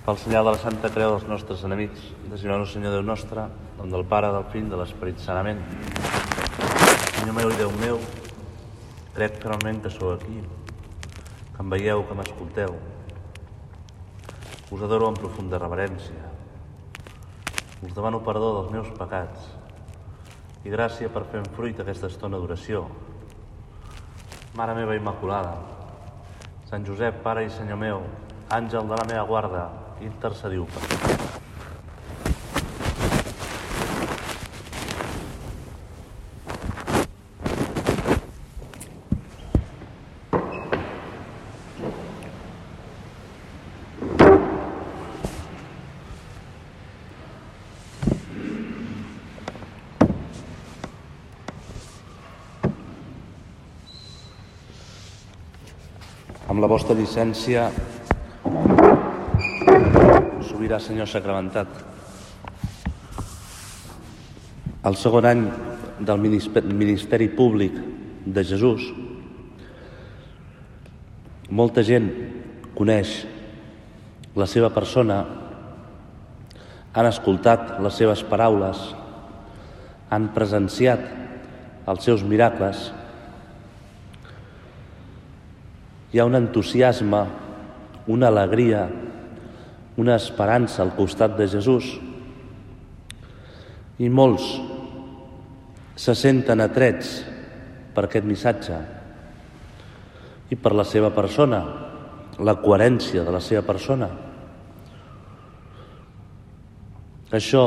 Pel senyal de la Santa Creu dels nostres enemics, designar Senyor Déu nostre, nom del Pare, del Fill, de l'Esperit Sanament. Senyor meu i Déu meu, crec realment que sou aquí, que em veieu, que m'escolteu. Us adoro amb profunda reverència. Us demano perdó dels meus pecats i gràcia per fer en fruit aquesta estona d'oració. Mare meva Immaculada, Sant Josep, Pare i Senyor meu, àngel de la meva guarda, intercediu per. Amb la vostra llicència, sobirà senyor sacramentat. El segon any del Ministeri Públic de Jesús, molta gent coneix la seva persona, han escoltat les seves paraules, han presenciat els seus miracles, hi ha un entusiasme, una alegria, una esperança al costat de Jesús i molts se senten atrets per aquest missatge i per la seva persona, la coherència de la seva persona. Això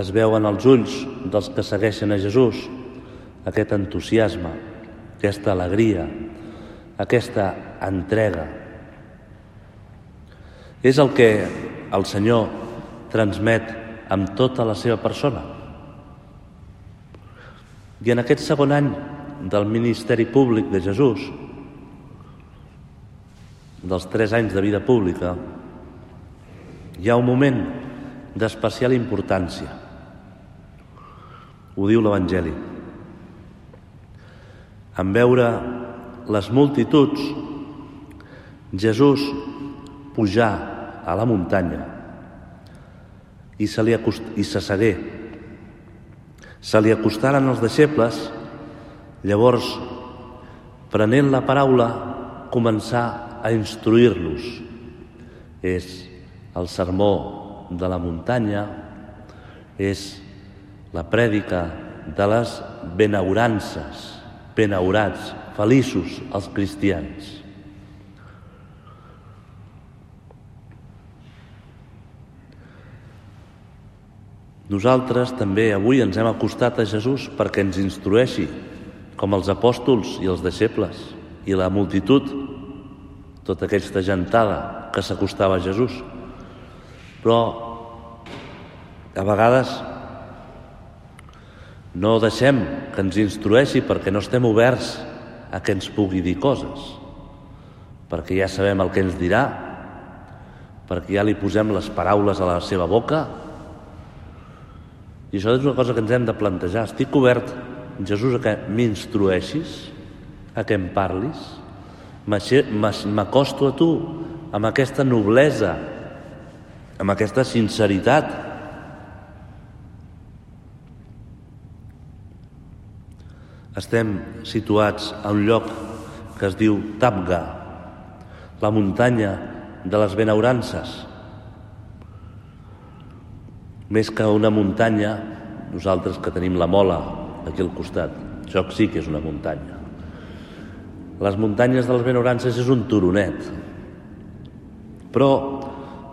es veu en els ulls dels que segueixen a Jesús, aquest entusiasme, aquesta alegria, aquesta entrega. És el que el Senyor transmet amb tota la seva persona. I en aquest segon any del ministeri públic de Jesús, dels tres anys de vida pública, hi ha un moment d'especial importància. Ho diu l'Evangeli. En veure les multituds, Jesús pujar a la muntanya i se, li acost... i se segué. Se li acostaren els deixebles, llavors, prenent la paraula, començar a instruir-los. És el sermó de la muntanya, és la prèdica de les benaurances, benaurats, feliços els cristians. Nosaltres també avui ens hem acostat a Jesús perquè ens instrueixi, com els apòstols i els deixebles, i la multitud, tota aquesta gentada que s'acostava a Jesús. Però a vegades no deixem que ens instrueixi perquè no estem oberts a que ens pugui dir coses, perquè ja sabem el que ens dirà, perquè ja li posem les paraules a la seva boca. I això és una cosa que ens hem de plantejar. Estic obert, Jesús, a que m'instrueixis, a que em parlis, m'acosto a tu amb aquesta noblesa, amb aquesta sinceritat, Estem situats a un lloc que es diu Tabga, la muntanya de les benaurances. Més que una muntanya, nosaltres que tenim la mola aquí al costat, això sí que és una muntanya. Les muntanyes de les benaurances és un turonet, però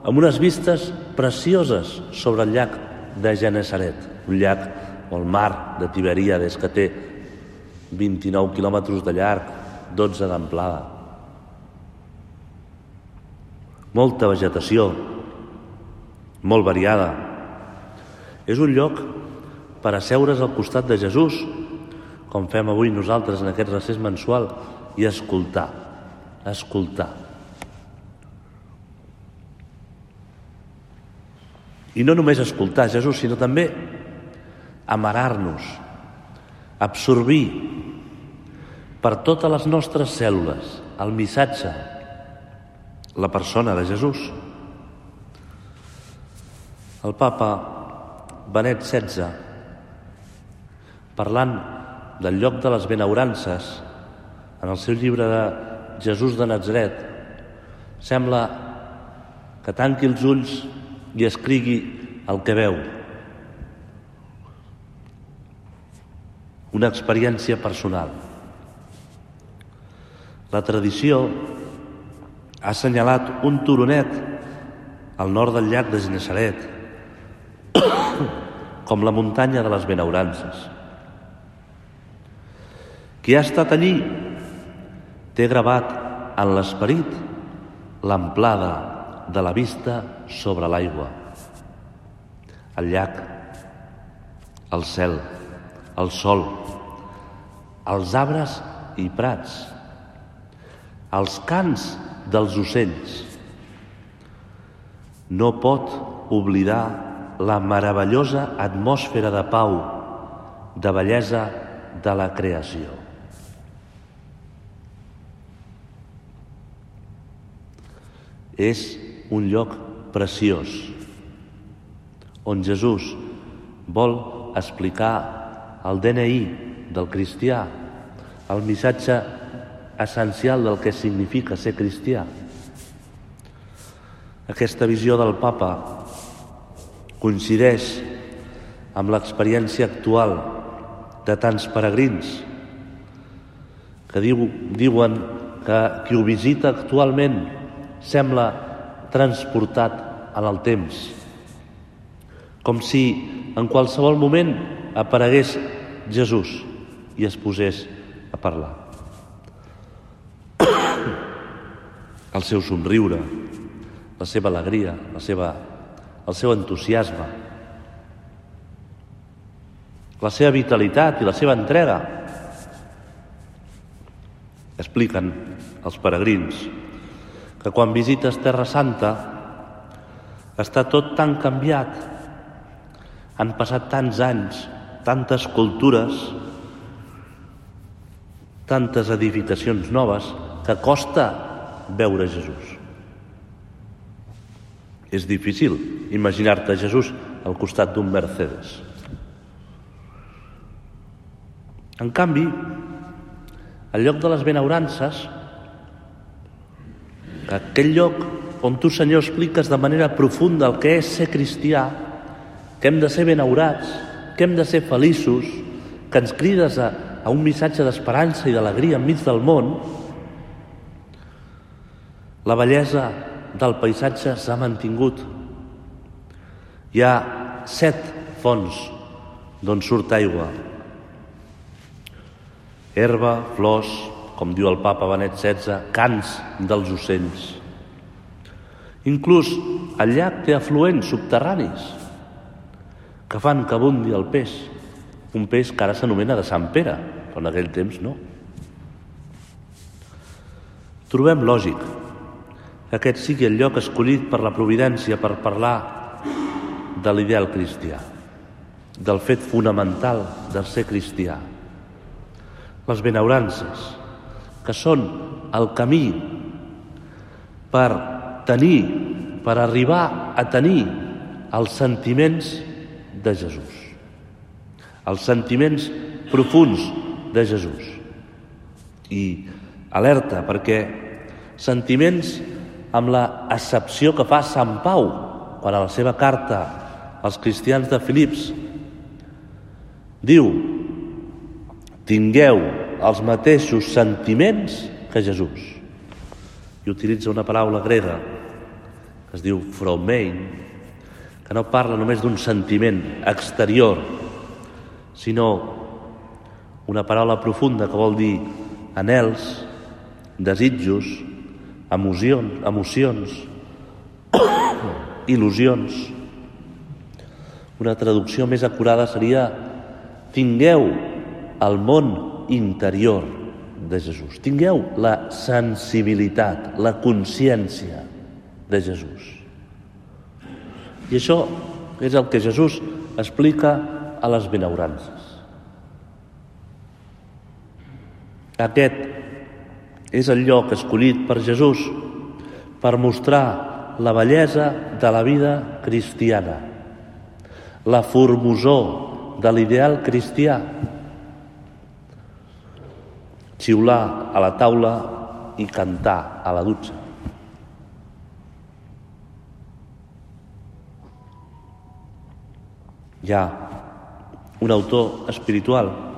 amb unes vistes precioses sobre el llac de Genesaret, un llac o el mar de Tiberíades que té 29 quilòmetres de llarg, 12 d'amplada. Molta vegetació, molt variada. És un lloc per asseure's al costat de Jesús, com fem avui nosaltres en aquest recés mensual, i escoltar, escoltar. I no només escoltar Jesús, sinó també amarar-nos, absorbir per totes les nostres cèl·lules el missatge, la persona de Jesús. El papa Benet XVI, parlant del lloc de les benaurances, en el seu llibre de Jesús de Nazaret, sembla que tanqui els ulls i escrigui el que veu. Una experiència personal. La tradició ha assenyalat un turonet al nord del llac de Genesaret com la muntanya de les benaurances. Qui ha estat allí té gravat en l'esperit l'amplada de la vista sobre l'aigua, el llac, el cel, el sol, els arbres i prats, els cants dels ocells. No pot oblidar la meravellosa atmosfera de pau, de bellesa de la creació. És un lloc preciós on Jesús vol explicar el DNI del cristià, el missatge essencial del que significa ser cristià. Aquesta visió del papa coincideix amb l'experiència actual de tants peregrins que diu, diuen que qui ho visita actualment sembla transportat en el temps, com si en qualsevol moment aparegués Jesús i es posés a parlar. El seu somriure, la seva alegria, la seva el seu entusiasme, la seva vitalitat i la seva entrega. Expliquen els peregrins que quan visites Terra Santa està tot tan canviat, han passat tants anys, tantes cultures, tantes edificacions noves, que costa veure Jesús. És difícil imaginar-te Jesús al costat d'un Mercedes. En canvi, al lloc de les benaurances, aquell lloc on tu, Senyor, expliques de manera profunda el que és ser cristià, que hem de ser benaurats, que hem de ser feliços, que ens crides a, a un missatge d'esperança i d'alegria enmig del món, la bellesa del paisatge s'ha mantingut. Hi ha set fonts d'on surt aigua. Herba, flors, com diu el papa Benet XVI, cants dels ocells. Inclús el llac té afluents subterranis que fan que abundi el peix, un peix que ara s'anomena de Sant Pere, però en aquell temps no. Trobem lògic aquest sigui el lloc escollit per la providència per parlar de l'ideal cristià, del fet fonamental de ser cristià. Les benaurances, que són el camí per tenir, per arribar a tenir els sentiments de Jesús, els sentiments profuns de Jesús. I alerta, perquè sentiments amb la accepció que fa Sant Pau quan a la seva carta als cristians de Filips diu tingueu els mateixos sentiments que Jesús i utilitza una paraula grega que es diu fromein que no parla només d'un sentiment exterior sinó una paraula profunda que vol dir anels, desitjos, emocions, emocions il·lusions. Una traducció més acurada seria tingueu el món interior de Jesús. Tingueu la sensibilitat, la consciència de Jesús. I això és el que Jesús explica a les benaurances. Aquest és el lloc escollit per Jesús per mostrar la bellesa de la vida cristiana, la formosor de l'ideal cristià. Xiular a la taula i cantar a la dutxa. Hi ha un autor espiritual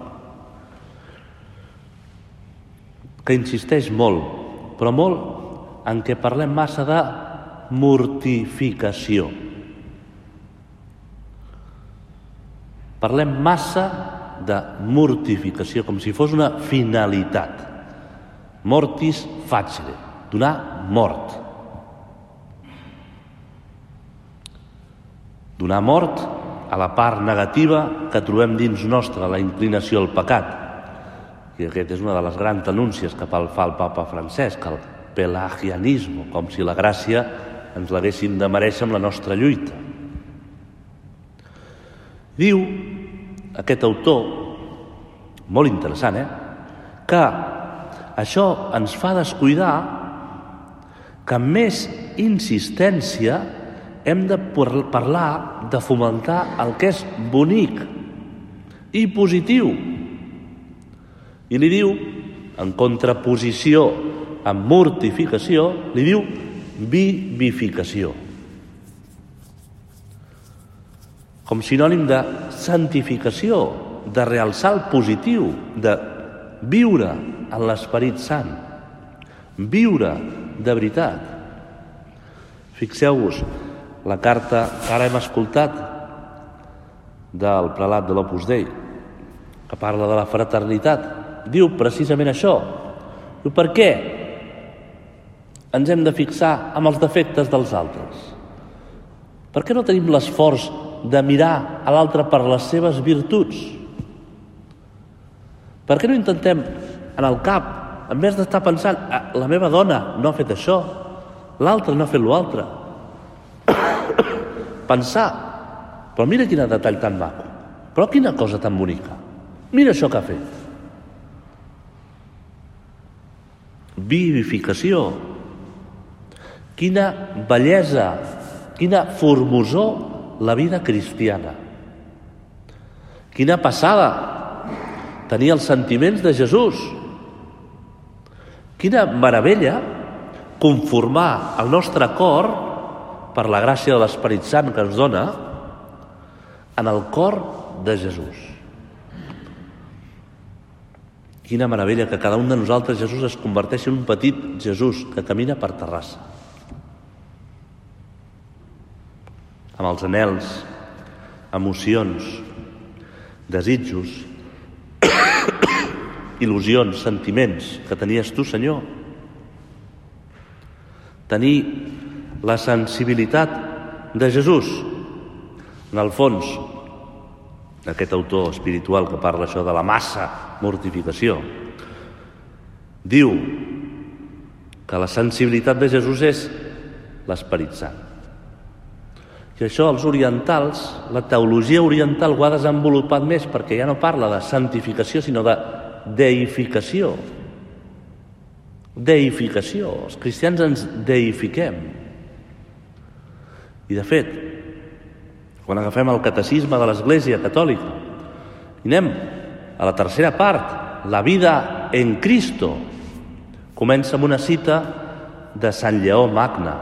que insisteix molt, però molt en què parlem massa de mortificació. Parlem massa de mortificació, com si fos una finalitat. Mortis facere, donar mort. Donar mort a la part negativa que trobem dins nostra, la inclinació al pecat, i aquest és una de les grans denúncies que fa el papa Francesc, el pelagianisme, com si la gràcia ens l'haguessin de mereixer amb la nostra lluita. Diu aquest autor, molt interessant, eh? que això ens fa descuidar que amb més insistència hem de parlar de fomentar el que és bonic i positiu i li diu, en contraposició amb mortificació, li diu vivificació. Com sinònim de santificació, de realçar el positiu, de viure en l'Esperit Sant, viure de veritat. Fixeu-vos, la carta que ara hem escoltat del prelat de l'Opus Dei, que parla de la fraternitat, diu precisament això. Diu, per què ens hem de fixar amb els defectes dels altres? Per què no tenim l'esforç de mirar a l'altre per les seves virtuts? Per què no intentem, en el cap, en vez d'estar pensant ah, la meva dona no ha fet això, l'altre no ha fet l'altre, pensar, però mira quin detall tan maco, però quina cosa tan bonica, mira això que ha fet. Vivificació. Quina bellesa, quina formosor la vida cristiana. Quina passada tenir els sentiments de Jesús. Quina meravella conformar el nostre cor per la gràcia de l'Esperit Sant que ens dona en el cor de Jesús. Quina meravella que cada un de nosaltres, Jesús, es converteixi en un petit Jesús que camina per Terrassa. Amb els anels, emocions, desitjos, il·lusions, sentiments que tenies tu, Senyor. Tenir la sensibilitat de Jesús. En el fons, aquest autor espiritual que parla això de la massa mortificació, diu que la sensibilitat de Jesús és l'Esperit Sant. I això els orientals, la teologia oriental ho ha desenvolupat més perquè ja no parla de santificació sinó de deificació. Deificació. Els cristians ens deifiquem. I de fet, quan agafem el catecisme de l'Església Catòlica i anem a la tercera part, la vida en Cristo, comença amb una cita de Sant Lleó Magna.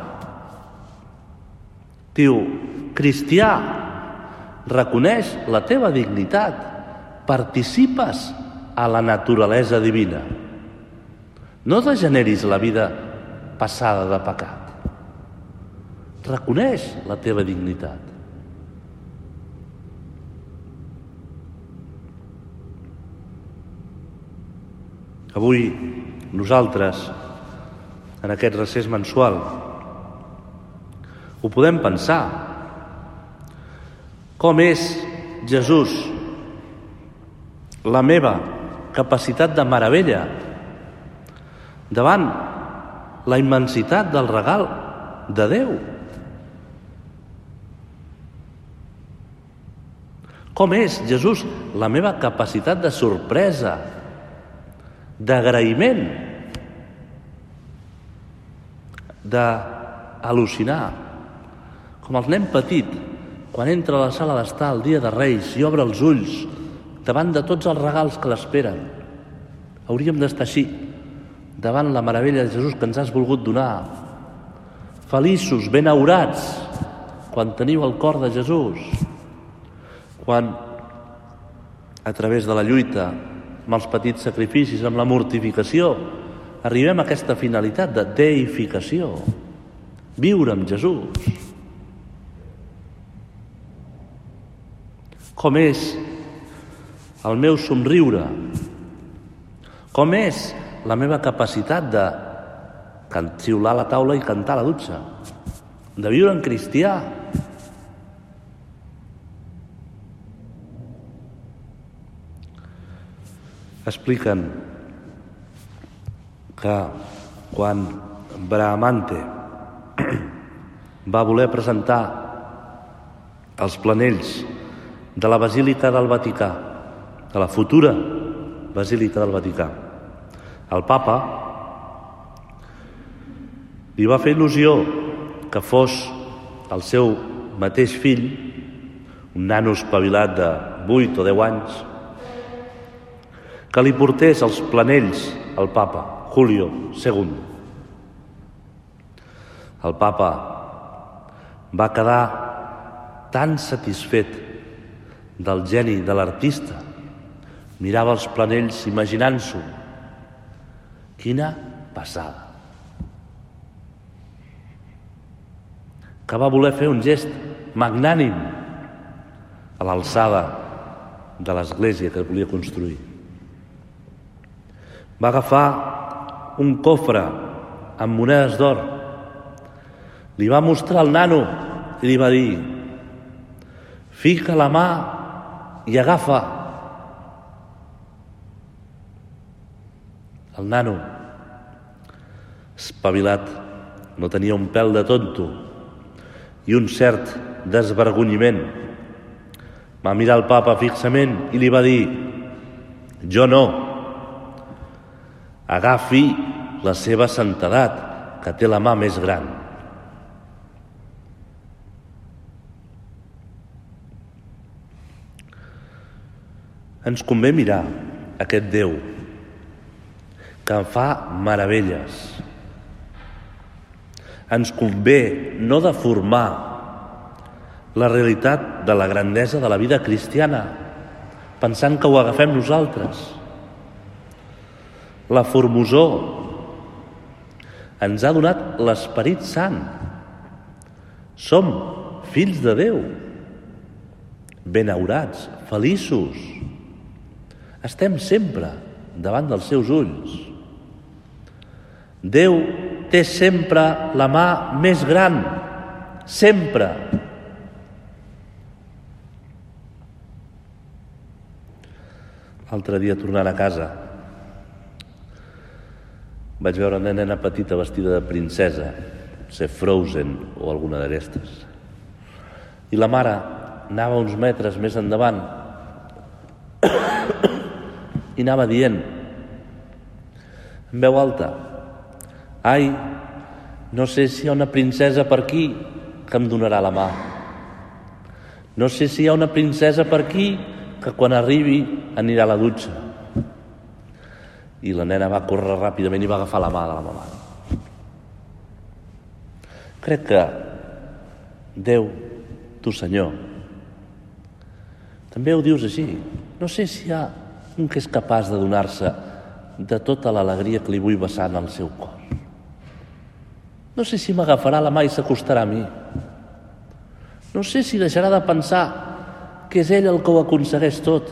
Diu, cristià, reconeix la teva dignitat, participes a la naturalesa divina. No degeneris la vida passada de pecat. Reconeix la teva dignitat. Avui nosaltres, en aquest recés mensual, ho podem pensar. Com és Jesús la meva capacitat de meravella davant la immensitat del regal de Déu? Com és, Jesús, la meva capacitat de sorpresa d'agraïment, d'al·lucinar, com el nen petit quan entra a la sala d'estar el dia de Reis i obre els ulls davant de tots els regals que l'esperen. Hauríem d'estar així, davant la meravella de Jesús que ens has volgut donar. Feliços, benaurats, quan teniu el cor de Jesús, quan a través de la lluita, amb els petits sacrificis, amb la mortificació, arribem a aquesta finalitat de deificació, viure amb Jesús. Com és el meu somriure? Com és la meva capacitat de xiular la taula i cantar la dutxa? De viure en cristià? Expliquen que quan Bramante va voler presentar els planells de la Basílica del Vaticà, de la futura Basílica del Vaticà, el papa li va fer il·lusió que fos el seu mateix fill, un nano espavilat de 8 o 10 anys, que li portés els planells al papa, Julio II. El papa va quedar tan satisfet del geni de l'artista. Mirava els planells imaginant-s'ho. Quina passada. Que va voler fer un gest magnànim a l'alçada de l'església que volia construir. Va agafar un cofre amb monedes d'or. Li va mostrar al nano i li va dir fica la mà i agafa. El nano, espavilat, no tenia un pèl de tonto i un cert desvergonyiment. Va mirar el papa fixament i li va dir jo no, agafi la seva santedat, que té la mà més gran. Ens convé mirar aquest Déu que en fa meravelles. Ens convé no deformar la realitat de la grandesa de la vida cristiana pensant que ho agafem nosaltres. La formosor ens ha donat l'Esperit Sant. Som fills de Déu, benaurats, feliços. Estem sempre davant dels seus ulls. Déu té sempre la mà més gran, sempre. L'altre dia, tornant a casa, vaig veure una nena petita vestida de princesa, ser Frozen o alguna d'aquestes. I la mare anava uns metres més endavant i anava dient en veu alta ai, no sé si hi ha una princesa per aquí que em donarà la mà no sé si hi ha una princesa per aquí que quan arribi anirà a la dutxa i la nena va córrer ràpidament i va agafar la mà de la mamà crec que Déu, tu Senyor, també ho dius així. No sé si hi ha un que és capaç de donar-se de tota l'alegria que li vull vessar en el seu cor. No sé si m'agafarà la mà i s'acostarà a mi. No sé si deixarà de pensar que és ell el que ho aconsegueix tot.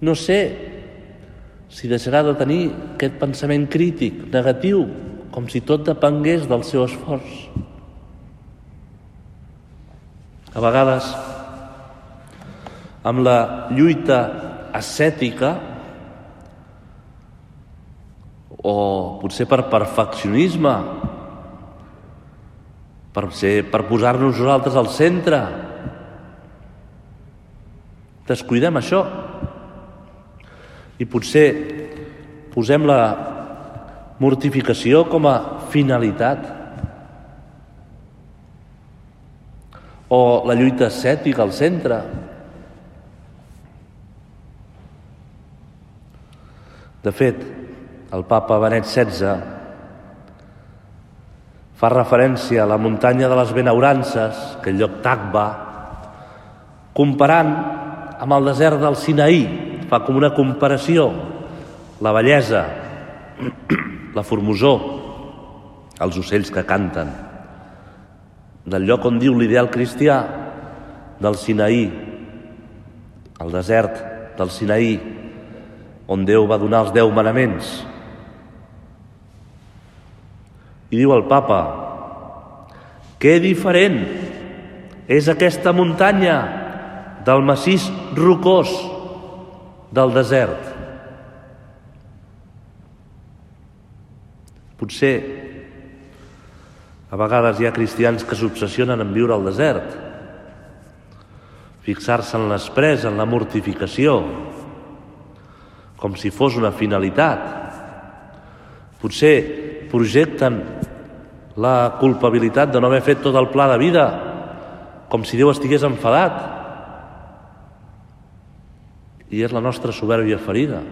No sé si deixarà de tenir aquest pensament crític, negatiu, com si tot depengués del seu esforç. A vegades, amb la lluita ascètica, o potser per perfeccionisme, per, ser, per posar-nos nosaltres al centre, descuidem això. I potser posem la mortificació com a finalitat o la lluita ascètica al centre. De fet, el papa Benet XVI fa referència a la muntanya de les benaurances, aquell lloc Tagba, comparant amb el desert del Sinaí, fa com una comparació, la bellesa, la formosor, els ocells que canten, del lloc on diu l'ideal cristià, del Sinaí, el desert del Sinaí, on Déu va donar els deu manaments. I diu el papa, que diferent és aquesta muntanya del massís rocós del desert. Potser a vegades hi ha cristians que s'obsessionen en viure al desert, fixar-se en l'esprès, en la mortificació, com si fos una finalitat. Potser projecten la culpabilitat de no haver fet tot el pla de vida, com si Déu estigués enfadat. I és la nostra soberbia ferida.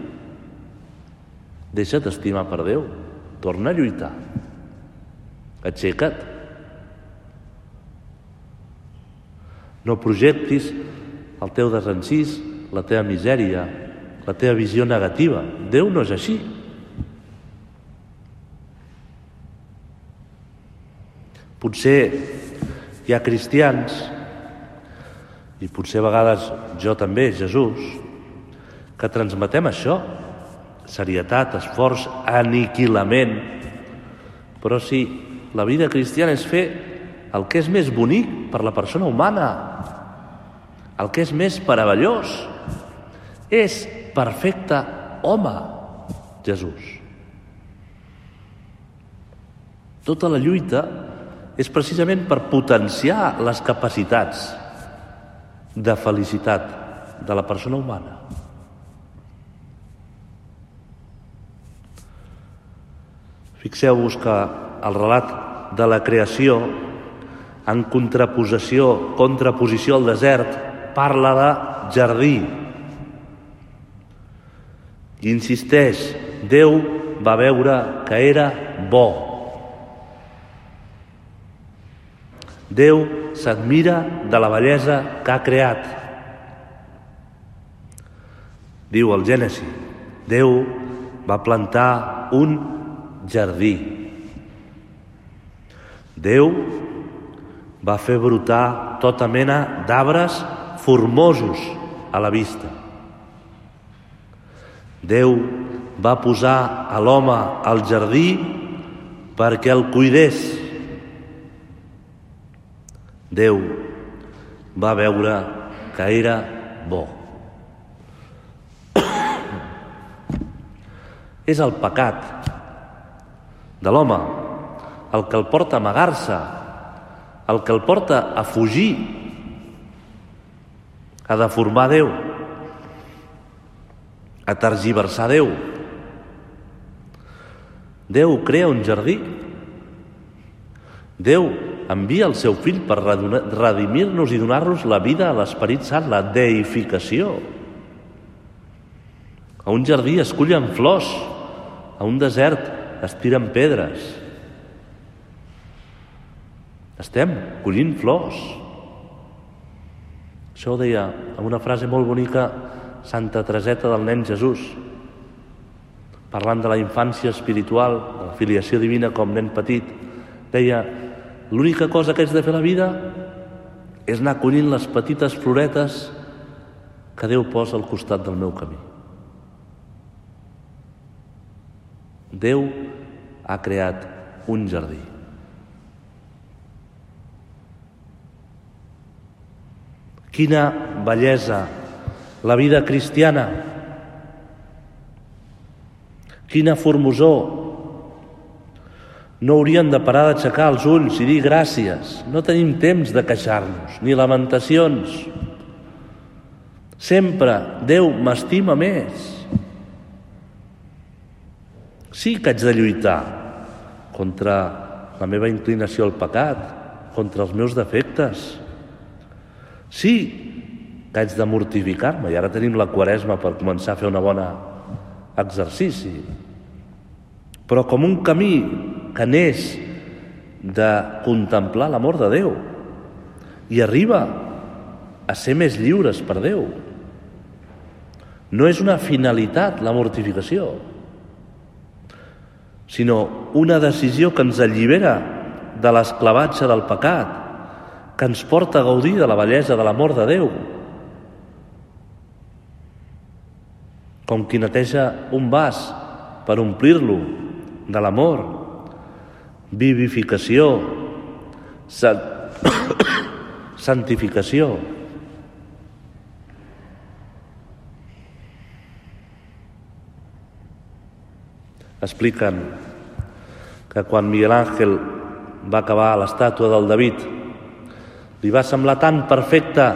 Deixa't estimar per Déu. Torna a lluitar. Aixeca't. No projectis el teu desencís, la teva misèria, la teva visió negativa. Déu no és així. Potser hi ha cristians, i potser a vegades jo també, Jesús, que transmetem això, serietat, esforç, aniquilament, però si la vida cristiana és fer el que és més bonic per la persona humana, el que és més meravellós, és perfecte home, Jesús. Tota la lluita és precisament per potenciar les capacitats de felicitat de la persona humana. Fixeu-vos que el relat de la creació, en contraposició, contraposició al desert, parla de jardí, i insisteix, Déu va veure que era bo. Déu s'admira de la bellesa que ha creat. Diu el Gènesi, Déu va plantar un jardí. Déu va fer brotar tota mena d'arbres formosos a la vista. Déu va posar a l'home al jardí perquè el cuidés. Déu va veure que era bo. És el pecat de l'home el que el porta a amagar-se, el que el porta a fugir, a deformar Déu a tergiversar Déu. Déu crea un jardí. Déu envia el seu fill per redimir-nos i donar-nos la vida a l'Esperit Sant, la deificació. A un jardí es cullen flors, a un desert es tiren pedres. Estem collint flors. Això ho deia amb una frase molt bonica Santa Treseta del nen Jesús, parlant de la infància espiritual, de la filiació divina com nen petit, deia, l'única cosa que haig de fer la vida és anar collint les petites floretes que Déu posa al costat del meu camí. Déu ha creat un jardí. Quina bellesa la vida cristiana. Quina formosor! No hauríem de parar d'aixecar els ulls i dir gràcies. No tenim temps de queixar-nos, ni lamentacions. Sempre Déu m'estima més. Sí que haig de lluitar contra la meva inclinació al pecat, contra els meus defectes, Sí que haig de mortificar-me i ara tenim la quaresma per començar a fer una bona exercici. Però com un camí que neix de contemplar l'amor de Déu i arriba a ser més lliures per Déu. No és una finalitat la mortificació, sinó una decisió que ens allibera de l'esclavatge del pecat, que ens porta a gaudir de la bellesa de l'amor de Déu. Com qui neteja un vas per omplir-lo de l'amor, vivificació, santificació. Expliquen que quan Miguel Ángel va acabar l'estàtua del David li va semblar tan perfecta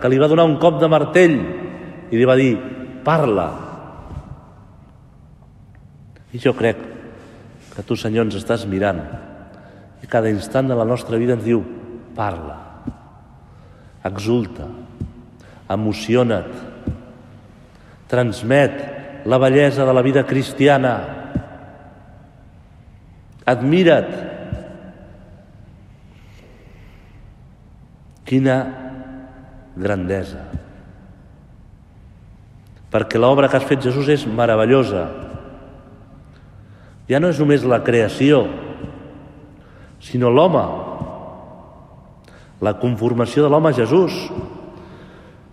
que li va donar un cop de martell i li va dir parla. I jo crec que tu Senyor ens estàs mirant i cada instant de la nostra vida ens diu parla. Exulta emociona't transmet la bellesa de la vida cristiana Admira't. Quina grandesa. Perquè l'obra que has fet Jesús és meravellosa. Ja no és només la creació, sinó l'home, la conformació de l'home Jesús,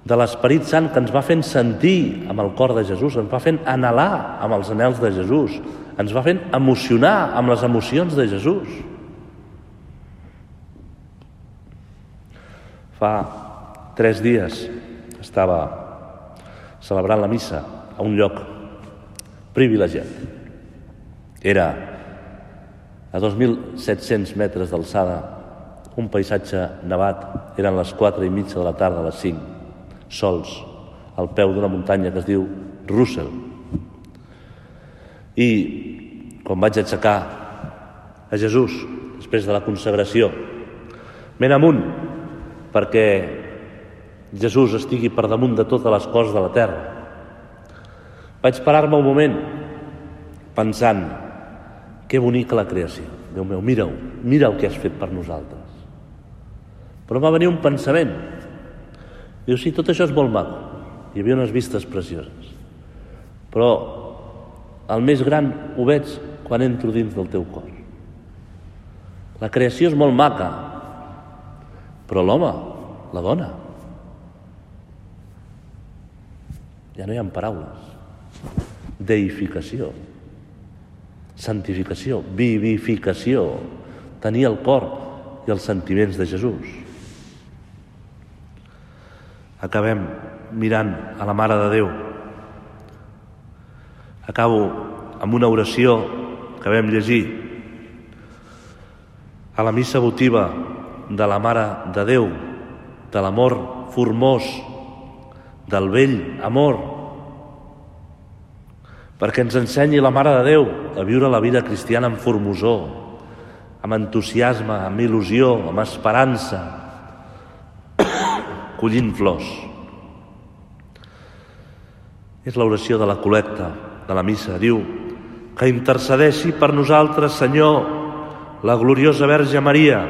de l'Esperit Sant que ens va fent sentir amb el cor de Jesús, ens va fent anhelar amb els anels de Jesús, ens va fent emocionar amb les emocions de Jesús. Fa tres dies estava celebrant la missa a un lloc privilegiat. Era a 2.700 metres d'alçada, un paisatge nevat, eren les 4 i mitja de la tarda, a les 5, sols, al peu d'una muntanya que es diu Russell, i quan vaig aixecar a Jesús després de la consagració, men amunt perquè Jesús estigui per damunt de totes les coses de la terra. Vaig parar-me un moment pensant que bonica la creació. Déu meu, mira-ho, mira el que has fet per nosaltres. Però va venir un pensament. Diu, sí, tot això és molt maco. Hi havia unes vistes precioses. Però el més gran ho veig quan entro dins del teu cor. La creació és molt maca, però l'home, la dona, ja no hi ha paraules. Deificació, santificació, vivificació, tenir el cor i els sentiments de Jesús. Acabem mirant a la Mare de Déu, Acabo amb una oració que vam llegir a la missa votiva de la Mare de Déu, de l'amor formós, del vell amor, perquè ens ensenyi la Mare de Déu a viure la vida cristiana amb formosor, amb entusiasme, amb il·lusió, amb esperança, collint flors. És l'oració de la col·lecta, de la missa. Diu que intercedeixi per nosaltres, Senyor, la gloriosa Verge Maria,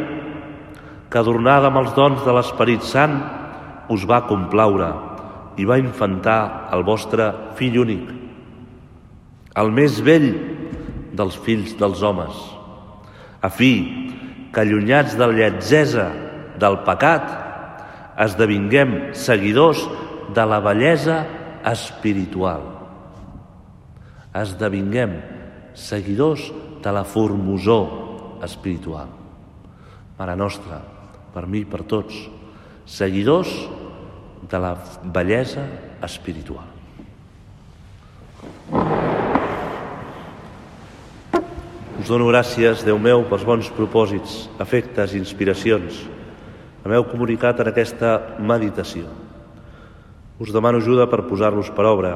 que adornada amb els dons de l'Esperit Sant us va complaure i va infantar el vostre fill únic, el més vell dels fills dels homes, a fi que allunyats de la lletgesa del pecat esdevinguem seguidors de la bellesa espiritual esdevinguem seguidors de la formosor espiritual. Mare nostra, per mi i per tots, seguidors de la bellesa espiritual. Us dono gràcies, Déu meu, pels bons propòsits, afectes i inspiracions que m'heu comunicat en aquesta meditació. Us demano ajuda per posar-los per obra